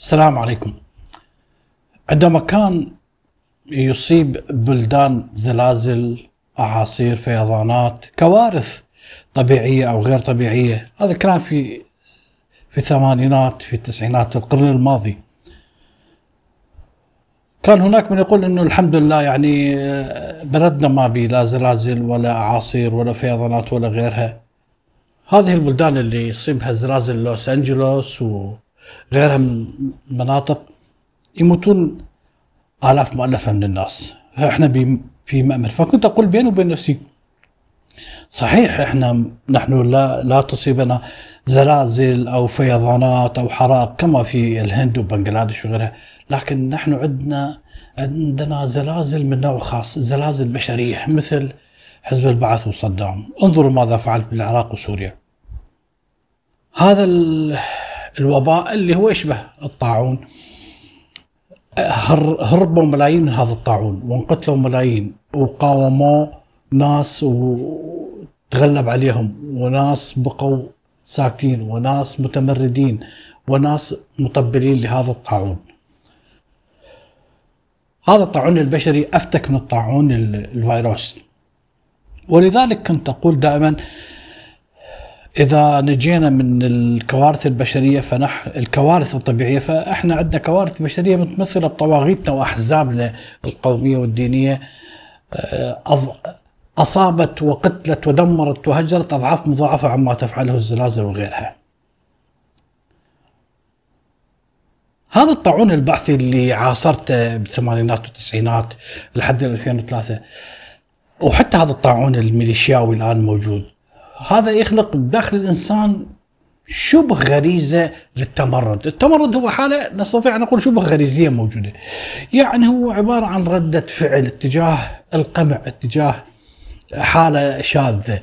السلام عليكم. عندما كان يصيب بلدان زلازل أعاصير فيضانات كوارث طبيعية أو غير طبيعية هذا كان في في الثمانينات في التسعينات القرن الماضي. كان هناك من يقول إنه الحمد لله يعني بلدنا ما بي لا زلازل ولا أعاصير ولا فيضانات ولا غيرها. هذه البلدان اللي يصيبها زلازل لوس أنجلوس وغيرها من مناطق يموتون آلاف مؤلفة من الناس. فإحنا في مأمن. فكنت أقول بيني وبين نفسي صحيح إحنا نحن لا لا تصيبنا زلازل أو فيضانات أو حرائق كما في الهند وبنغلاديش وغيرها، لكن نحن عندنا عندنا زلازل من نوع خاص، زلازل بشرية مثل حزب البعث وصدام، انظروا ماذا فعل بالعراق وسوريا. هذا الوباء اللي هو يشبه الطاعون. هربوا ملايين من هذا الطاعون وانقتلوا ملايين وقاوموا ناس وتغلب عليهم وناس بقوا ساكتين وناس متمردين وناس مطبلين لهذا الطاعون. هذا الطاعون البشري أفتك من الطاعون الفيروس. ولذلك كنت أقول دائما إذا نجينا من الكوارث البشرية فنحن الكوارث الطبيعية فإحنا عندنا كوارث بشرية متمثلة بطواغيتنا واحزابنا القومية والدينية. آه، أصابت وقتلت ودمرت وهجرت أضعاف مضاعفة عما تفعله الزلازل وغيرها. هذا الطاعون البعثي اللي عاصرته بالثمانينات والتسعينات لحد 2003 وحتى هذا الطاعون الميليشياوي الآن موجود. هذا يخلق بداخل الإنسان شبه غريزة للتمرد، التمرد هو حالة نستطيع أن نقول شبه غريزية موجودة. يعني هو عبارة عن ردة فعل اتجاه القمع، اتجاه حالة شاذة.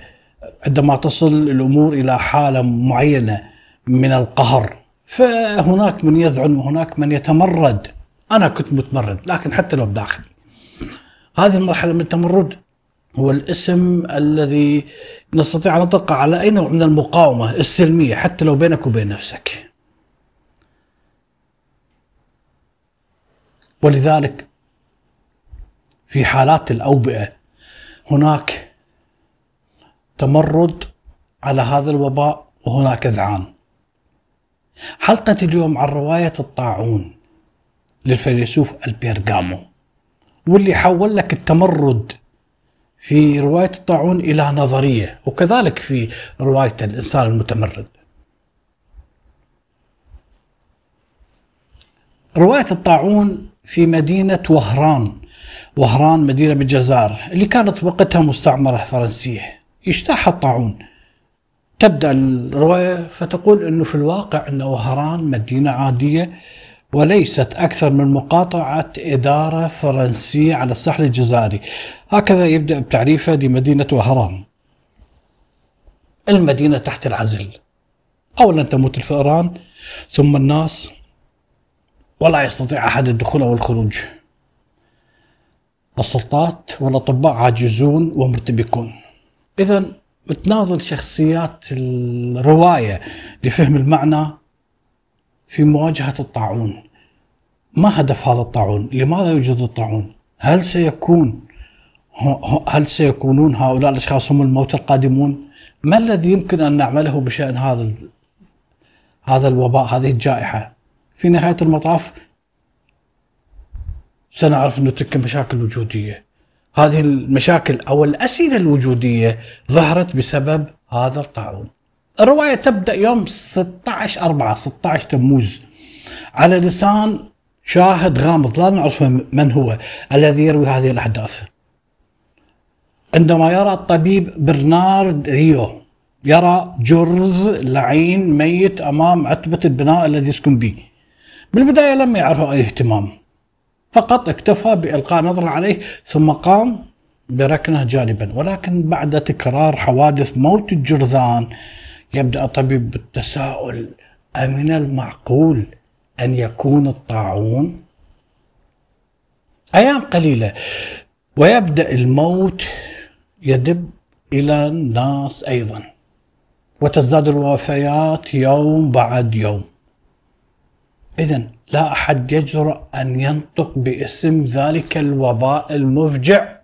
عندما تصل الأمور إلى حالة معينة من القهر فهناك من يذعن وهناك من يتمرد. أنا كنت متمرد لكن حتى لو بداخلي. هذه المرحله من التمرد هو الاسم الذي نستطيع أن نطلق على أي نوع من المقاومة السلمية حتى لو بينك وبين نفسك. ولذلك في حالات الأوبئة هناك تمرد على هذا الوباء وهناك إذعان. حلقة اليوم عن رواية الطاعون للفيلسوف ألبيرغامو واللي حول لك التمرد في رواية الطاعون إلى نظرية وكذلك في رواية الإنسان المتمرد. رواية الطاعون في مدينة وهران وهران مدينة بالجزائر اللي كانت وقتها مستعمرة فرنسية. يجتاحها الطاعون. تبدأ الرواية فتقول أنه في الواقع أن وهران مدينة عادية وليست أكثر من مقاطعة إدارة فرنسية على الساحل الجزائري. هكذا يبدأ بتعريفه لمدينة وهران. المدينة تحت العزل. أولا تموت الفئران ثم الناس ولا يستطيع أحد الدخول أو الخروج. السلطات والأطباء عاجزون ومرتبكون. إذا بتناظر شخصيات الرواية لفهم المعنى في مواجهة الطاعون. ما هدف هذا الطاعون؟ لماذا يوجد الطاعون؟ هل سيكون هل سيكونون هؤلاء الأشخاص هم الموت القادمون؟ ما الذي يمكن أن نعمله بشأن هذا هذا الوباء هذه الجائحة؟ في نهاية المطاف سنعرف أنه تلك مشاكل وجوديه هذه المشاكل أو الأسئلة الوجودية ظهرت بسبب هذا الطاعون. الرواية تبدأ يوم 16 4 16 تموز. على لسان شاهد غامض لا نعرف من هو الذي يروي هذه الأحداث. عندما يرى الطبيب برنارد ريو يرى جرز لعين ميت أمام عتبة البناء الذي يسكن به. بالبداية لم يعرفه أي اهتمام فقط اكتفى بإلقاء نظرة عليه ثم قام بركنة جانبا. ولكن بعد تكرار حوادث موت الجرذان يبدأ الطبيب بالتساؤل أمن المعقول أن يكون الطاعون؟ أيام قليلة. ويبدأ الموت يدب إلى الناس أيضا. وتزداد الوفيات يوم بعد يوم. إذا لا أحد يجرؤ أن ينطق باسم ذلك الوباء المفجع.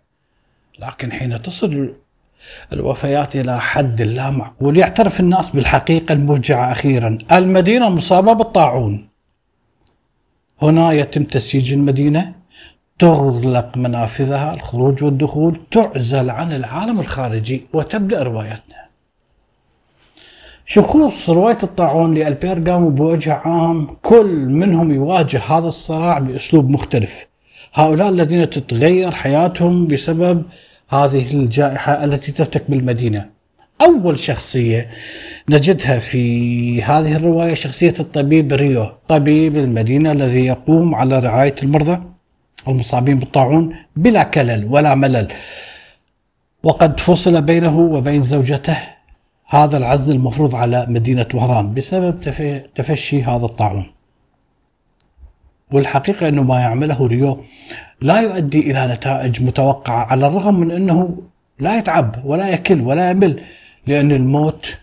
لكن حين تصل الوفيات إلى حد لا معقول. يعترف الناس بالحقيقة المفجعة أخيرا. المدينة مصابة بالطاعون. هنا يتم تسييج المدينة. تغلق منافذها. الخروج والدخول تعزل عن العالم الخارجي وتبدأ روايتنا. شخوص رواية الطاعون لألبيرغامو بوجه عام كل منهم يواجه هذا الصراع بأسلوب مختلف. هؤلاء الذين تتغير حياتهم بسبب هذه الجائحة التي تفتك بالمدينة. أول شخصية نجدها في هذه الرواية شخصية الطبيب ريو. طبيب المدينة الذي يقوم على رعاية المرضى المصابين بالطاعون بلا كلل ولا ملل. وقد فصل بينه وبين زوجته هذا العزل المفروض على مدينة وهران بسبب تفشي هذا الطاعون. والحقيقة أنه ما يعمله ريو لا يؤدي إلى نتائج متوقعة على الرغم من أنه لا يتعب ولا يكل ولا يمل لأن الموت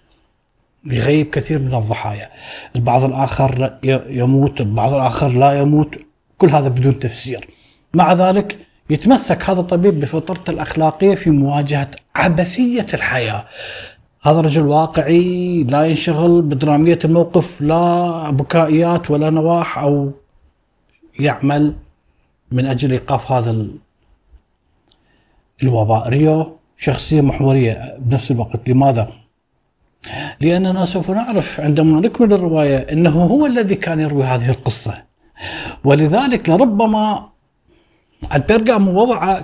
يغيب كثير من الضحايا. البعض الآخر يموت البعض الآخر لا يموت كل هذا بدون تفسير. مع ذلك يتمسك هذا الطبيب بفطرته الأخلاقية في مواجهة عبثية الحياة. هذا رجل واقعي لا ينشغل بدرامية الموقف لا بكائيات ولا نواح أو يعمل من أجل إيقاف هذا الوباء. ريو شخصية محورية بنفس الوقت. لماذا؟ لأننا سوف نعرف عندما نكمل الرواية أنه هو الذي كان يروي هذه القصة. ولذلك لربما البرغامو وضع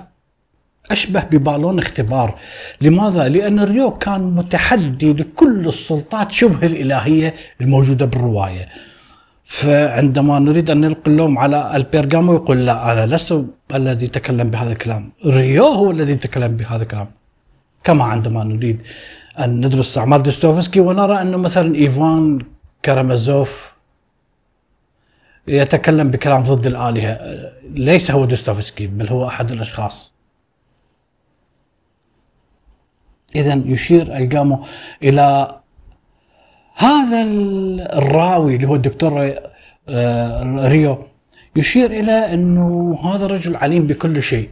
أشبه ببالون اختبار. لماذا؟ لأن ريو كان متحدي لكل السلطات شبه الإلهية الموجودة بالرواية. فعندما نريد أن نلقي اللوم على البرغامو يقول لا أنا لست الذي تكلم بهذا الكلام. ريو هو الذي تكلم بهذا الكلام. كما عندما نريد أن ندرس أعمال دوستويفسكي ونرى أنه مثلا إيفان كارامازوف يتكلم بكلام ضد الآلهة. ليس هو دوستويفسكي بل هو أحد الأشخاص. إذا يشير ألبير كامو إلى هذا الراوي اللي هو الدكتور آه، ريو يشير إلى أنه هذا الرجل عليم بكل شيء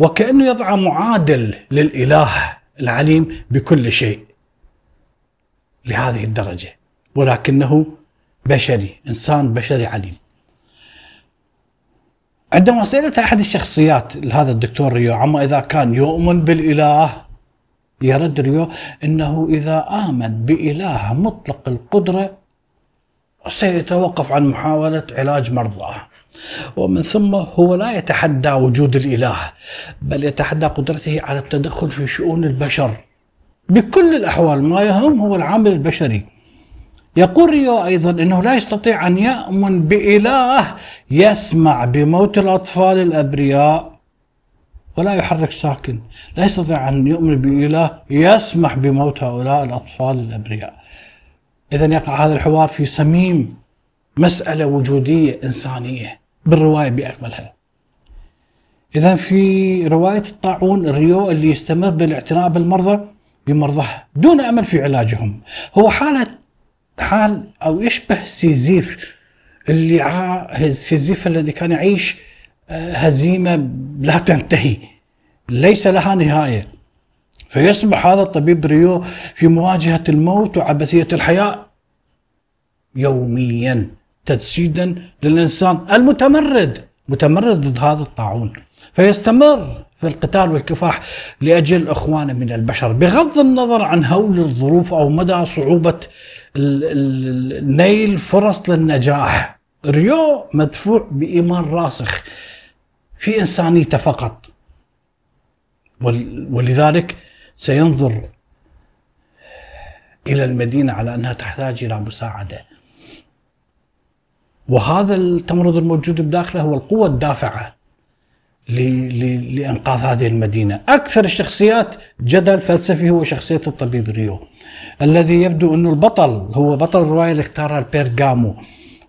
وكأنه يضع معادل للإله العليم بكل شيء لهذه الدرجة ولكنه بشري إنسان بشري عليم. عندما سألت أحد الشخصيات لهذا الدكتور ريو عما إذا كان يؤمن بالإله يرد ريو إنه إذا آمن بإله مطلق القدرة سيتوقف عن محاولة علاج مرضاه. ومن ثم هو لا يتحدى وجود الإله بل يتحدى قدرته على التدخل في شؤون البشر. بكل الأحوال ما يهم هو العامل البشري. يقول ريو أيضا إنه لا يستطيع أن يأمن بإله يسمع بموت الأطفال الأبرياء. ولا يحرك ساكن. لا يستطيع أن يؤمن بإله يسمح بموت هؤلاء الأطفال الأبرياء. إذا يقع هذا الحوار في صميم مسألة وجودية إنسانية بالرواية بأكملها. إذا في رواية الطاعون الريو اللي يستمر بالاعتناء بالمرضى بمرضاه دون أمل في علاجهم. هو حالة حال أو يشبه سيزيف اللي. سيزيف الذي كان يعيش هزيمة لا تنتهي. ليس لها نهاية. فيصبح هذا الطبيب ريو في مواجهة الموت وعبثية الحياة. يوميا تجسيدا للإنسان المتمرد متمرد ضد هذا الطاعون. فيستمر في القتال والكفاح لأجل إخوانه من البشر. بغض النظر عن هول الظروف أو مدى صعوبة نيل فرص للنجاح. ريو مدفوع بإيمان راسخ. في إنسانيته فقط. ولذلك سينظر إلى المدينة على أنها تحتاج إلى مساعدة. وهذا التمرد الموجود بداخله هو القوة الدافعة لإنقاذ هذه المدينة. أكثر الشخصيات جدل فلسفي هو شخصية الطبيب ريو الذي يبدو أنه البطل هو بطل الرواية اللي اختارها البيرغامو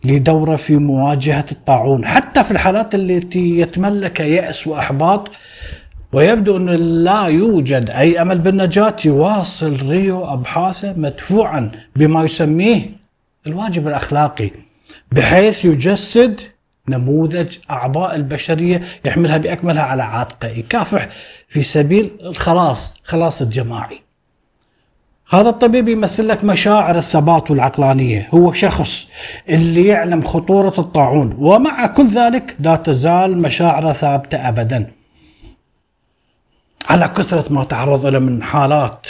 لدورة في مواجهة الطاعون. حتى في الحالات التي يتملك يأس وأحباط ويبدو أن لا يوجد أي أمل بالنجاة يواصل ريو أبحاثه مدفوعا بما يسميه الواجب الأخلاقي بحيث يجسد نموذج أعضاء البشرية يحملها بأكملها على عاتقه يكافح في سبيل الخلاص خلاص الجماعي. هذا الطبيب يمثل لك مشاعر الثبات والعقلانية. هو شخص اللي يعلم خطورة الطاعون ومع كل ذلك لا تزال مشاعره ثابتة أبدا. على كثرة ما تعرض له من حالات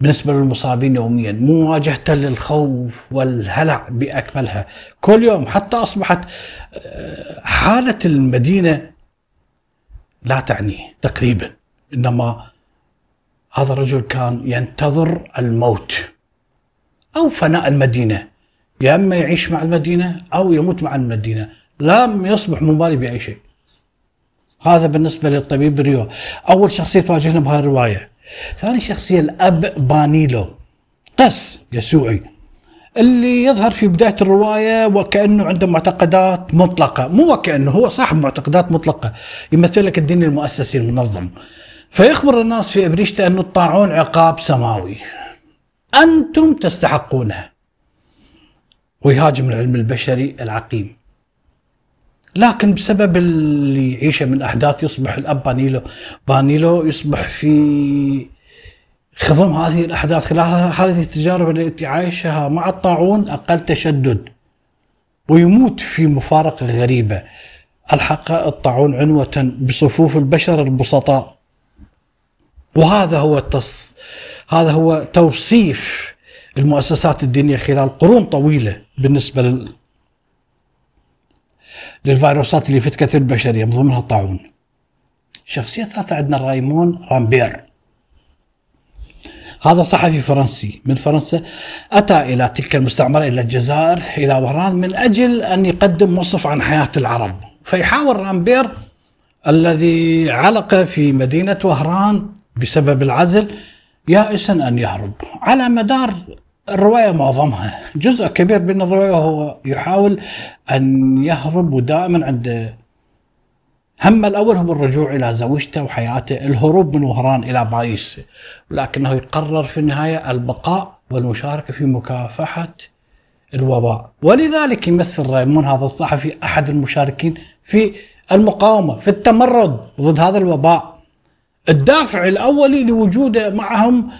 بالنسبة للمصابين يوميا مواجهة للخوف والهلع بأكملها. كل يوم حتى أصبحت آه، حالة المدينة لا تعنيه تقريبا إنما هذا الرجل كان ينتظر الموت أو فناء المدينة. يا إما يعيش مع المدينة أو يموت مع المدينة. لم يصبح مبالي بأي شيء. هذا بالنسبة للطبيب ريو. أول شخصية تواجهنا بهذه الرواية. ثاني شخصية الأب بانيلو. قس يسوعي. اللي يظهر في بداية الرواية وكأنه عنده معتقدات مطلقة. مو وكأنه هو صاحب معتقدات مطلقة. يمثل لك الدين المؤسسي المنظم. فيخبر الناس في أبرشيته أن الطاعون عقاب سماوي. أنتم تستحقونه. ويهاجم العلم البشري العقيم. لكن بسبب اللي يعيشه من أحداث يصبح الأب بانيلو بانيلو يصبح في خضم هذه الأحداث خلال هذه التجارب التي عايشها مع الطاعون أقل تشدد. ويموت في مفارقة غريبة. ألحق الطاعون عنوة بصفوف البشر البسطاء. وهذا هو التص... هذا هو توصيف المؤسسات الدينية خلال قرون طويلة بالنسبة لل... للفيروسات اللي فتكت البشرية من ضمنها الطاعون. الشخصيه الثالثه عندنا رايمون رامبير. هذا صحفي فرنسي من فرنسا أتى إلى تلك المستعمرة إلى الجزائر إلى وهران من أجل أن يقدم وصف عن حياة العرب. فيحاول رامبير الذي علق في مدينة وهران بسبب العزل يائسا أن يهرب. على مدار الرواية معظمها جزء كبير من الرواية هو يحاول أن يهرب ودائما عند هم الأول هو الرجوع إلى زوجته وحياته الهروب من وهران إلى بايس لكنه يقرر في النهاية البقاء والمشاركة في مكافحة الوباء. ولذلك يمثل رايمون هذا الصحفي أحد المشاركين في المقاومة في التمرد ضد هذا الوباء. الدافع الأولي لوجوده معهم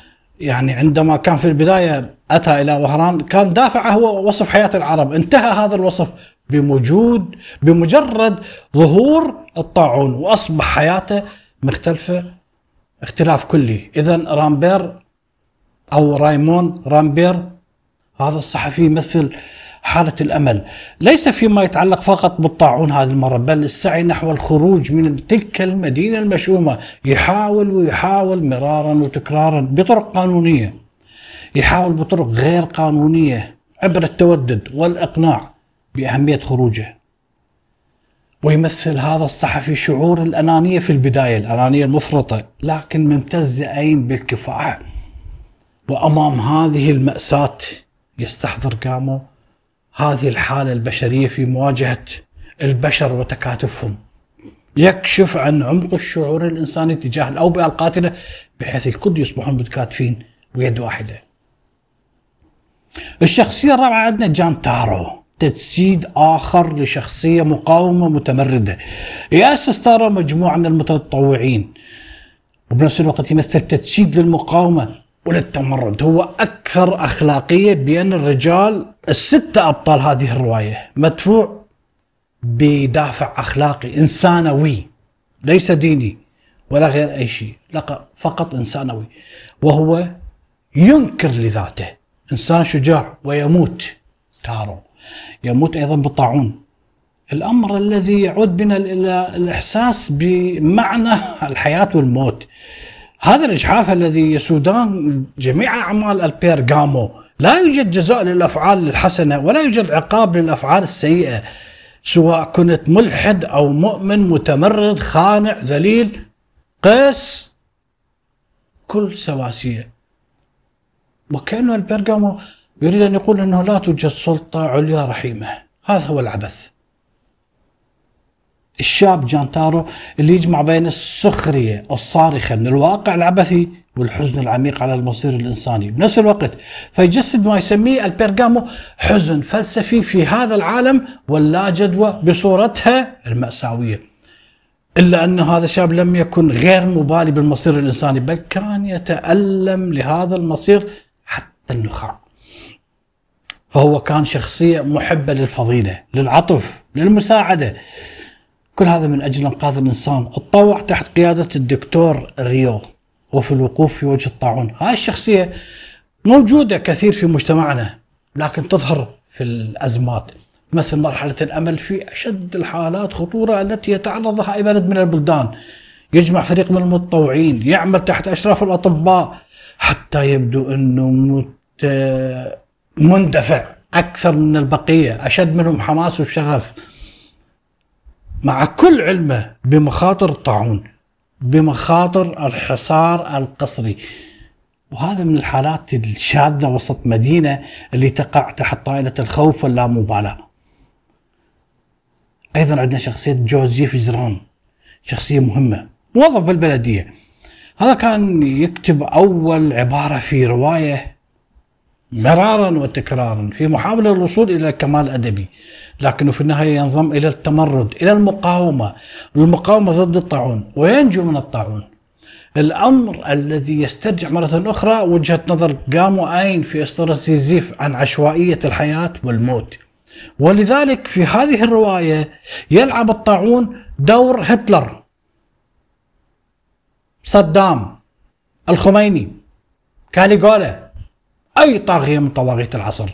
يعني عندما كان في البداية أتى إلى وهران كان دافعه هو وصف حياة العرب انتهى هذا الوصف بوجود بمجرد ظهور الطاعون وأصبح حياته مختلفة اختلاف كلي. إذا رامبير أو رايمون رامبير هذا الصحفي يمثل حالة الأمل. ليس فيما يتعلق فقط بالطاعون هذه المرة بل السعي نحو الخروج من تلك المدينة المشؤومة يحاول ويحاول مرارا وتكرارا بطرق قانونية. يحاول بطرق غير قانونية عبر التودد والإقناع بأهمية خروجه. ويمثل هذا الصحفي شعور الأنانية في البداية الأنانية المفرطة لكن ممتز أين بالكفاح. وأمام هذه المأساة يستحضر قامه هذه الحالة البشرية في مواجهة البشر وتكاتفهم. يكشف عن عمق الشعور الإنساني تجاه الأوبئة القاتلة بحيث الكل يصبحون متكاتفين ويد واحدة. الشخصية الرابعة عندنا جان تارو تجسيد آخر لشخصية مقاومة متمردة. يأسس تارو مجموعة من المتطوعين وبنفس الوقت يمثل تجسيد للمقاومة. وللتمرد هو أكثر أخلاقية بين الرجال الستة أبطال هذه الرواية. مدفوع بدافع أخلاقي إنسانوي ليس ديني ولا غير أي شيء فقط إنسانوي. وهو ينكر لذاته. إنسان شجاع ويموت تارو. يموت أيضا بالطاعون. الأمر الذي يعود بنا إلى الإحساس بمعنى الحياة والموت. هذا الإجحاف الذي يسودان جميع أعمال البيرغامو لا يوجد جزاء للأفعال الحسنة ولا يوجد عقاب للأفعال السيئة سواء كنت ملحد أو مؤمن متمرد خانع ذليل قس كل سواسية. وكأنه البرغامو يريد أن يقول أنه لا توجد سلطة عليا رحيمة. هذا هو العبث. الشاب جانتارو اللي يجمع بين السخرية الصارخة من الواقع العبثي والحزن العميق على المصير الإنساني. بنفس الوقت فيجسد ما يسميه البيرغامو حزن فلسفي في هذا العالم واللا جدوى بصورتها المأساوية. إلا أن هذا الشاب لم يكن غير مبالي بالمصير الإنساني بل كان يتألم لهذا المصير حتى النخاع. فهو كان شخصية محبة للفضيلة للعطف للمساعدة كل هذا من أجل إنقاذ الإنسان. تطوع تحت قيادة الدكتور ريو وفي الوقوف في وجه الطاعون. هاي الشخصية موجودة كثير في مجتمعنا لكن تظهر في الأزمات. مثل مرحلة الأمل في أشد الحالات خطورة التي يتعرض لها أي بلد من البلدان. يجمع فريق من المتطوعين يعمل تحت أشراف الأطباء حتى يبدو أنه مت... مندفع أكثر من البقية. أشد منهم حماس وشغف. مع كل علمه بمخاطر الطاعون بمخاطر الحصار القسري وهذا من الحالات الشاذة وسط مدينة اللي تقع تحت طائلة الخوف واللامبالاة أيضا عندنا شخصية جوزيف جران شخصية مهمة موظف بالبلدية. هذا كان يكتب أول عبارة في رواية مرارا وتكرارا في محاولة الوصول إلى الكمال الأدبي لكنه في النهاية ينضم إلى التمرد إلى المقاومة. المقاومة ضد الطاعون وينجو من الطاعون. الأمر الذي يسترجع مرة أخرى وجهة نظر جامو أين في أسطورة سيزيف عن عشوائية الحياة والموت. ولذلك في هذه الرواية يلعب الطاعون دور هتلر. صدام الخميني. كاليغولا أي طاغية من طواغيت العصر.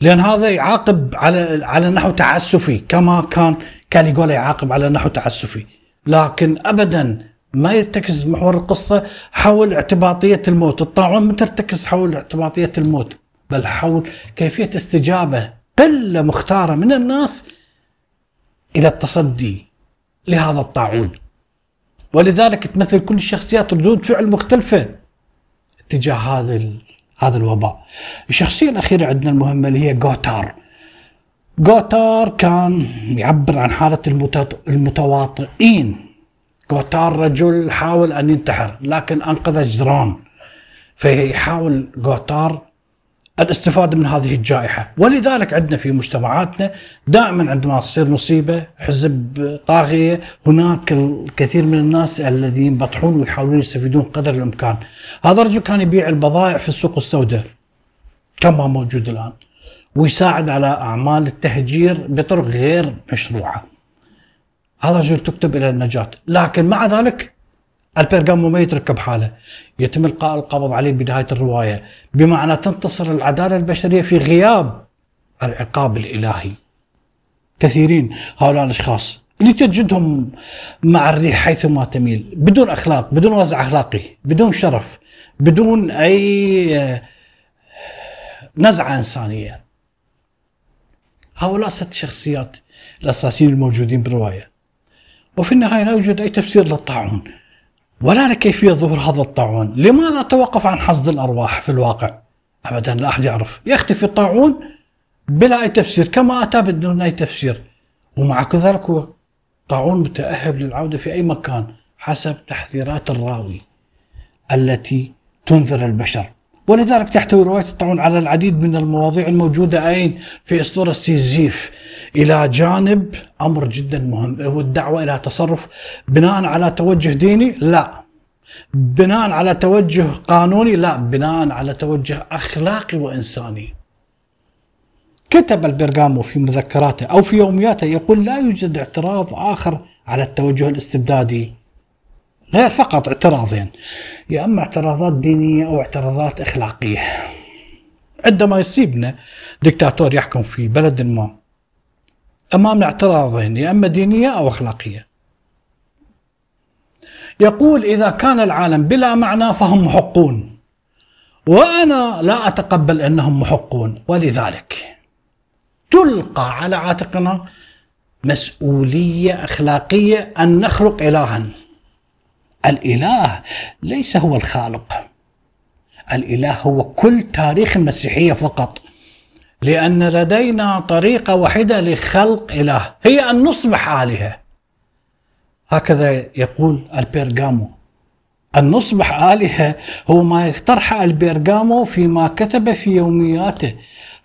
لأن هذا يعاقب على على نحو تعسفي كما كان كاليغولا يعاقب على نحو تعسفي. لكن ابدا ما يرتكز محور القصة حول اعتباطية الموت، الطاعون ما ترتكز حول اعتباطية الموت بل حول كيفية استجابة قلة مختارة من الناس إلى التصدي لهذا الطاعون. ولذلك تمثل كل الشخصيات ردود فعل مختلفة تجاه هذا هذا الوباء. الشخصية الأخيرة عندنا المهمة اللي هي جوتار. جوتار كان يعبر عن حالة المتواطئين. جوتار رجل حاول أن ينتحر لكن أنقذ جدران. فيحاول جوتار الاستفادة من هذه الجائحة، ولذلك عندنا في مجتمعاتنا دائما عندما تصير مصيبة حزب طاغية هناك الكثير من الناس الذين ينبطحون ويحاولون يستفيدون قدر الإمكان. هذا الرجل كان يبيع البضائع في السوق السوداء كما موجود الآن. ويساعد على أعمال التهجير بطرق غير مشروعة. هذا الرجل تكتب إلى النجاة، لكن مع ذلك البرغامو ما يترك بحاله يتم إلقاء القبض عليه بنهايه الرواية. بمعنى تنتصر العدالة البشرية في غياب العقاب الإلهي. كثيرين هؤلاء الأشخاص اللي تجدهم مع الريح حيثما تميل بدون أخلاق بدون وزع أخلاقي بدون شرف بدون أي آه، نزعة إنسانية. هؤلاء ست شخصيات الأساسيين الموجودين بالرواية. وفي النهاية لا يوجد أي تفسير للطاعون. ولا لكيفية ظهور هذا الطاعون؟ لماذا توقف عن حصد الأرواح في الواقع؟ أبدا لا أحد يعرف. يختفي الطاعون بلا أي تفسير كما أتى بدون أي تفسير. ومع ذلك هو طاعون متأهب للعودة في أي مكان حسب تحذيرات الراوي التي تنذر البشر. ولذلك تحتوي رواية الطاعون على العديد من المواضيع الموجودة أين؟ في أسطورة سيزيف. إلى جانب أمر جدا مهم. هو الدعوة إلى تصرف بناء على توجه ديني؟ لا. بناء على توجه قانوني؟ لا. بناء على توجه أخلاقي وإنساني. كتب البرغامو في مذكراته أو في يومياته يقول لا يوجد اعتراض آخر على التوجه الاستبدادي. غير فقط اعتراضين. يا أما اعتراضات دينية أو اعتراضات إخلاقية. عندما يصيبنا دكتاتور يحكم في بلد ما أمامنا اعتراضين يا أما دينية أو إخلاقية. يقول إذا كان العالم بلا معنى فهم محقون وأنا لا أتقبل أنهم محقون. ولذلك تلقى على عاتقنا مسؤولية إخلاقية أن نخلق الها. الإله ليس هو الخالق. الإله هو كل تاريخ المسيحية فقط. لأن لدينا طريقة واحدة لخلق إله هي أن نصبح آلهة. هكذا يقول البيرغامو. أن نصبح آلهة هو ما يقترحه البيرغامو فيما كتب في يومياته.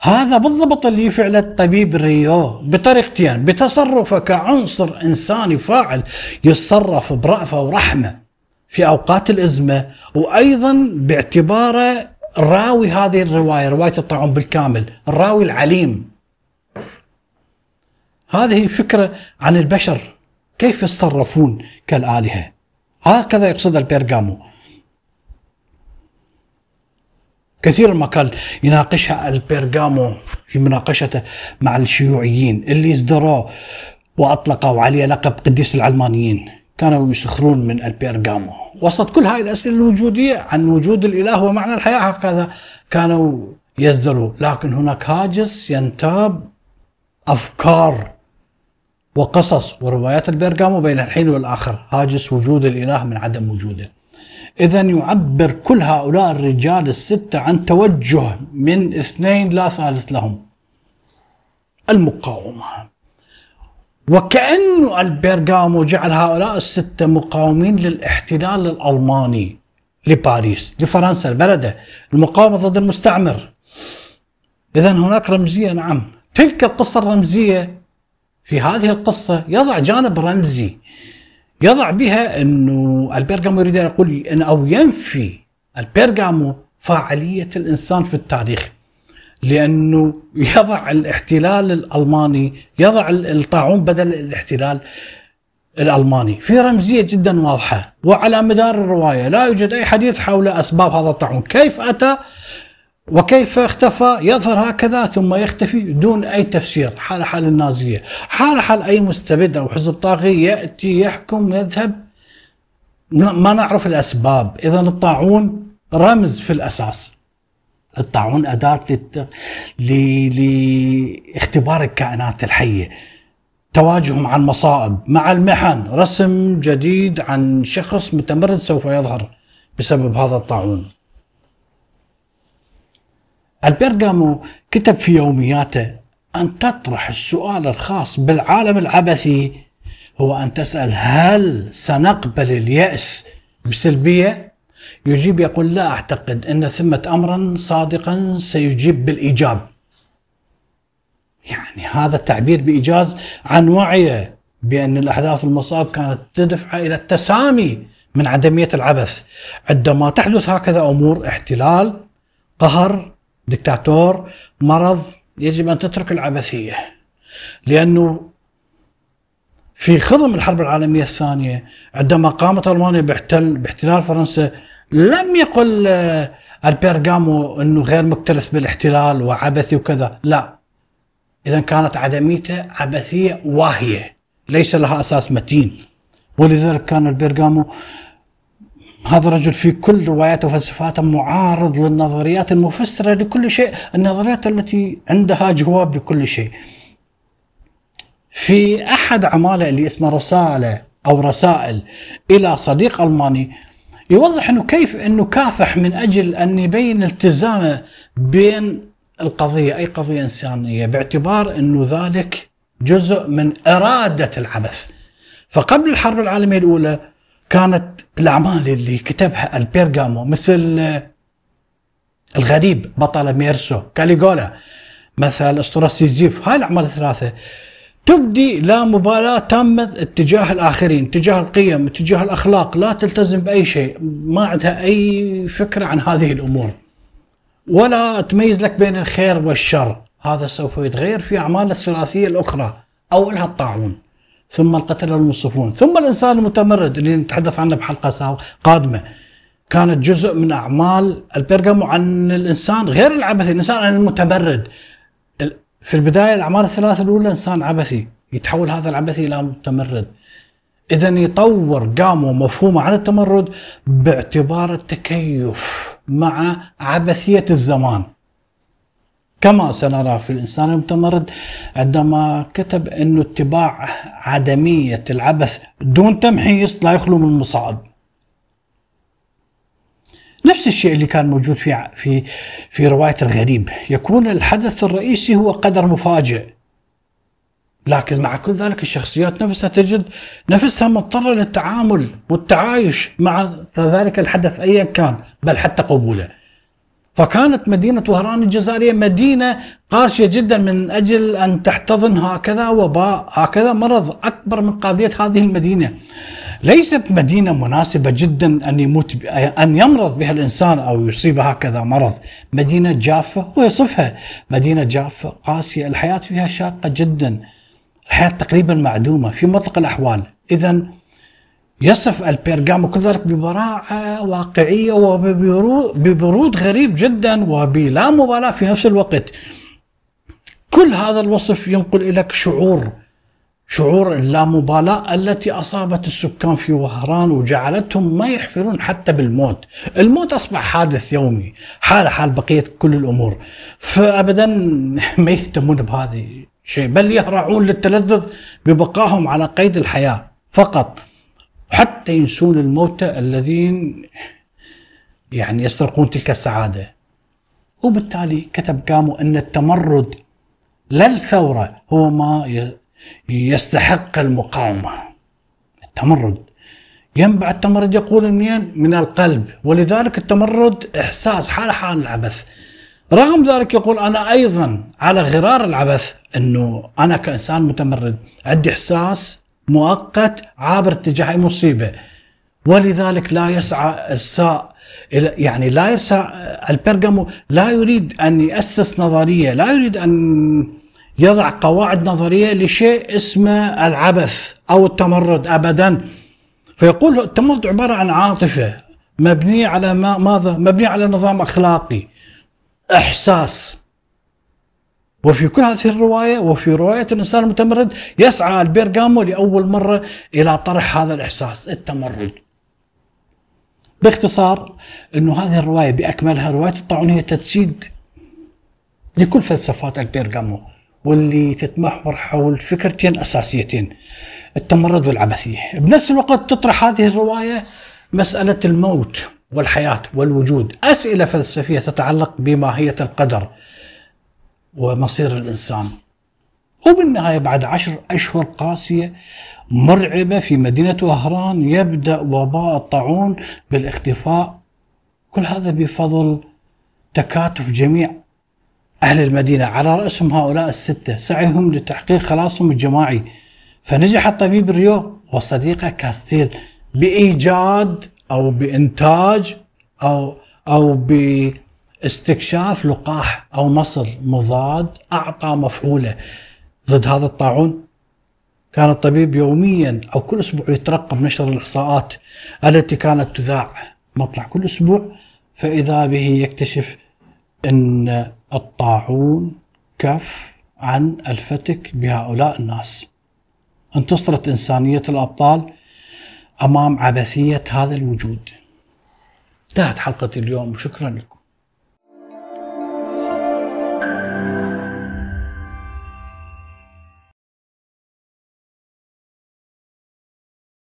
هذا بالضبط اللي يفعله الطبيب ريو بطريقتين بتصرفه كعنصر إنساني فاعل يتصرف برأفة ورحمة. في أوقات الأزمة وأيضا باعتباره راوي هذه الرواية رواية الطاعون بالكامل الراوي العليم. هذه فكرة عن البشر كيف يتصرفون كالآلهة؟ هكذا يقصد البيرغامو. كثيرا ما كان يناقشها البيرغامو في مناقشته مع الشيوعيين اللي ازدروه وأطلقوا عليه لقب قديس العلمانيين. كانوا يسخرون من البيرغامو. وسط كل هاي الأسئلة الوجودية عن وجود الإله ومعنى الحياة هكذا كانوا يزدروا. لكن هناك هاجس ينتاب أفكار وقصص وروايات البرغامو بين الحين والآخر. هاجس وجود الإله من عدم وجوده. إذا يعبر كل هؤلاء الرجال الستة عن توجه من اثنين لا ثالث لهم. المقاومة. وكأنه البرغامو جعل هؤلاء الستة مقاومين للاحتلال الألماني لباريس لفرنسا البلدة المقاومة ضد المستعمر. إذا هناك رمزية نعم. تلك القصة الرمزية في هذه القصة يضع جانب رمزي. يضع بها أنه البرغامو يريد أن يقول أو ينفي البرغامو فاعلية الإنسان في التاريخ. لأنه يضع الاحتلال الألماني يضع الطاعون بدل الاحتلال الألماني. في رمزية جدا واضحة. وعلى مدار الرواية لا يوجد أي حديث حول أسباب هذا الطاعون. كيف أتى وكيف اختفى؟ يظهر هكذا ثم يختفي دون أي تفسير. حال حال النازية. حال حال أي مستبد أو حزب طاغي يأتي يحكم يذهب. ما نعرف الأسباب. إذا الطاعون رمز في الأساس. الطاعون أداة لت... ل... لاختبار الكائنات الحية تواجه مع المصائب مع المحن رسم جديد عن شخص متمرد سوف يظهر بسبب هذا الطاعون البرغامو كتب في يومياته أن تطرح السؤال الخاص بالعالم العبثي هو أن تسأل هل سنقبل اليأس بسلبية؟ يجيب يقول لا أعتقد أن ثمة أمرا صادقا سيجيب بالإيجاب. يعني هذا التعبير بإيجاز عن وعيه بأن الأحداث المصاب كانت تدفع إلى التسامي من عدمية العبث. عندما تحدث هكذا أمور احتلال قهر دكتاتور مرض يجب أن تترك العبثية. لأنه في خضم الحرب العالمية الثانية عندما قامت ألمانيا باحتل باحتلال فرنسا لم يقل آه، البيرغامو إنه غير مكترث بالاحتلال وعبثي وكذا. لا. إذا كانت عدميته عبثية واهية. ليس لها أساس متين. ولذلك كان البيرغامو هذا الرجل في كل رواياته وفلسفاته معارض للنظريات المفسرة لكل شيء. النظريات التي عندها جواب لكل شيء. في أحد أعماله اللي اسمه رسالة أو رسائل إلى صديق ألماني يوضح أنه كيف أنه كافح من أجل أن يبين التزامه بين القضية أي قضية إنسانية باعتبار أنه ذلك جزء من إرادة العبث. فقبل الحرب العالمية الأولى كانت الأعمال اللي كتبها ألبير كامو مثل الغريب بطل ميرسو كاليغولا مثل أسطورة سيزيف هاي الأعمال الثلاثة. تبدي لا مبالاة تامة اتجاه الآخرين، اتجاه القيم، اتجاه الأخلاق، لا تلتزم بأي شيء، ما عندها أي فكرة عن هذه الأمور. ولا تميز لك بين الخير والشر، هذا سوف يتغير في أعمال الثلاثية الأخرى، اولها الطاعون. ثم القتلة المنصفون ثم الإنسان المتمرد اللي نتحدث عنه بحلقة قادمة. كانت جزء من أعمال البرغمو عن الإنسان غير العبثي. الإنسان المتمرد. في البداية الأعمال الثلاثة الأولى إنسان عبثي يتحول هذا العبثي إلى متمرد. إذا يطور قاموا مفهومه عن التمرد باعتبار التكيف مع عبثية الزمان. كما سنرى في الإنسان المتمرد عندما كتب أنه اتباع عدمية العبث دون تمحيص لا يخلو من مصائب نفس الشيء اللي كان موجود في في في رواية الغريب. يكون الحدث الرئيسي هو قدر مفاجئ. لكن مع كل ذلك الشخصيات نفسها تجد نفسها مضطرة للتعامل والتعايش مع ذلك الحدث أيا كان بل حتى قبوله. فكانت مدينة وهران الجزائرية مدينة قاسية جدا من أجل أن تحتضن هكذا وباء هكذا مرض أكبر من قابلية هذه المدينة. ليست مدينة مناسبة جدا أن يموت أن يمرض بها الإنسان أو يصيب هكذا مرض. مدينة جافة ويصفها. مدينة جافة قاسية. الحياة فيها شاقة جدا. الحياة تقريبا معدومة في مطلق الأحوال. إذا يصف البيرغامو كذلك ببراعة واقعية وببرود غريب جدا وبلا مبالاة في نفس الوقت. كل هذا الوصف ينقل لك شعور شعور اللامبالاة التي أصابت السكان في وهران وجعلتهم ما يحفرون حتى بالموت. الموت أصبح حادث يومي حال حال بقية كل الأمور. فأبدا ما يهتمون بهذه الشيء بل يهرعون للتلذذ ببقائهم على قيد الحياة فقط. حتى ينسون الموتى الذين يعني يسترقون تلك السعادة. وبالتالي كتب كامو أن التمرد لا الثورة هو ما يستحق المقاومة. التمرد. ينبع التمرد يقول منين؟ من القلب ولذلك التمرد إحساس حال حال العبث. رغم ذلك يقول أنا أيضا على غرار العبث أنه أنا كإنسان متمرد عندي إحساس مؤقت عابر اتجاه أي مصيبة. ولذلك لا يسعى إرساء يعني لا يرسى البرغامو لا يريد أن يأسس نظرية لا يريد أن يضع قواعد نظرية لشيء اسمه العبث أو التمرد ابدا فيقول التمرد عبارة عن عاطفة مبنية على ما ماذا؟ مبنية على نظام أخلاقي إحساس وفي كل هذه الرواية وفي رواية الإنسان المتمرد يسعى البيرغامو لأول مرة إلى طرح هذا الإحساس التمرد. باختصار إنه هذه الرواية بأكملها رواية الطاعون هي تجسيد لكل فلسفات البيرغامو واللي تتمحور حول فكرتين أساسيتين التمرد والعبثية. بنفس الوقت تطرح هذه الرواية مسألة الموت والحياة والوجود أسئلة فلسفية تتعلق بماهية القدر ومصير الإنسان. وبالنهاية بعد عشر أشهر قاسية مرعبة في مدينة وهران يبدأ وباء الطاعون بالاختفاء كل هذا بفضل تكاتف جميع أهل المدينة على رأسهم هؤلاء الستة سعيهم لتحقيق خلاصهم الجماعي. فنجح الطبيب ريو وصديقه كاستيل بإيجاد أو بإنتاج أو أو باستكشاف لقاح أو مصل مضاد أعطى مفعولة. ضد هذا الطاعون كان الطبيب يوميا أو كل أسبوع يترقب نشر الإحصاءات التي كانت تذاع مطلع. كل أسبوع فإذا به يكتشف أن الطاعون كف عن الفتك بهؤلاء الناس. انتصرت إنسانية الأبطال أمام عبثية هذا الوجود. انتهت حلقة اليوم. وشكرا لكم.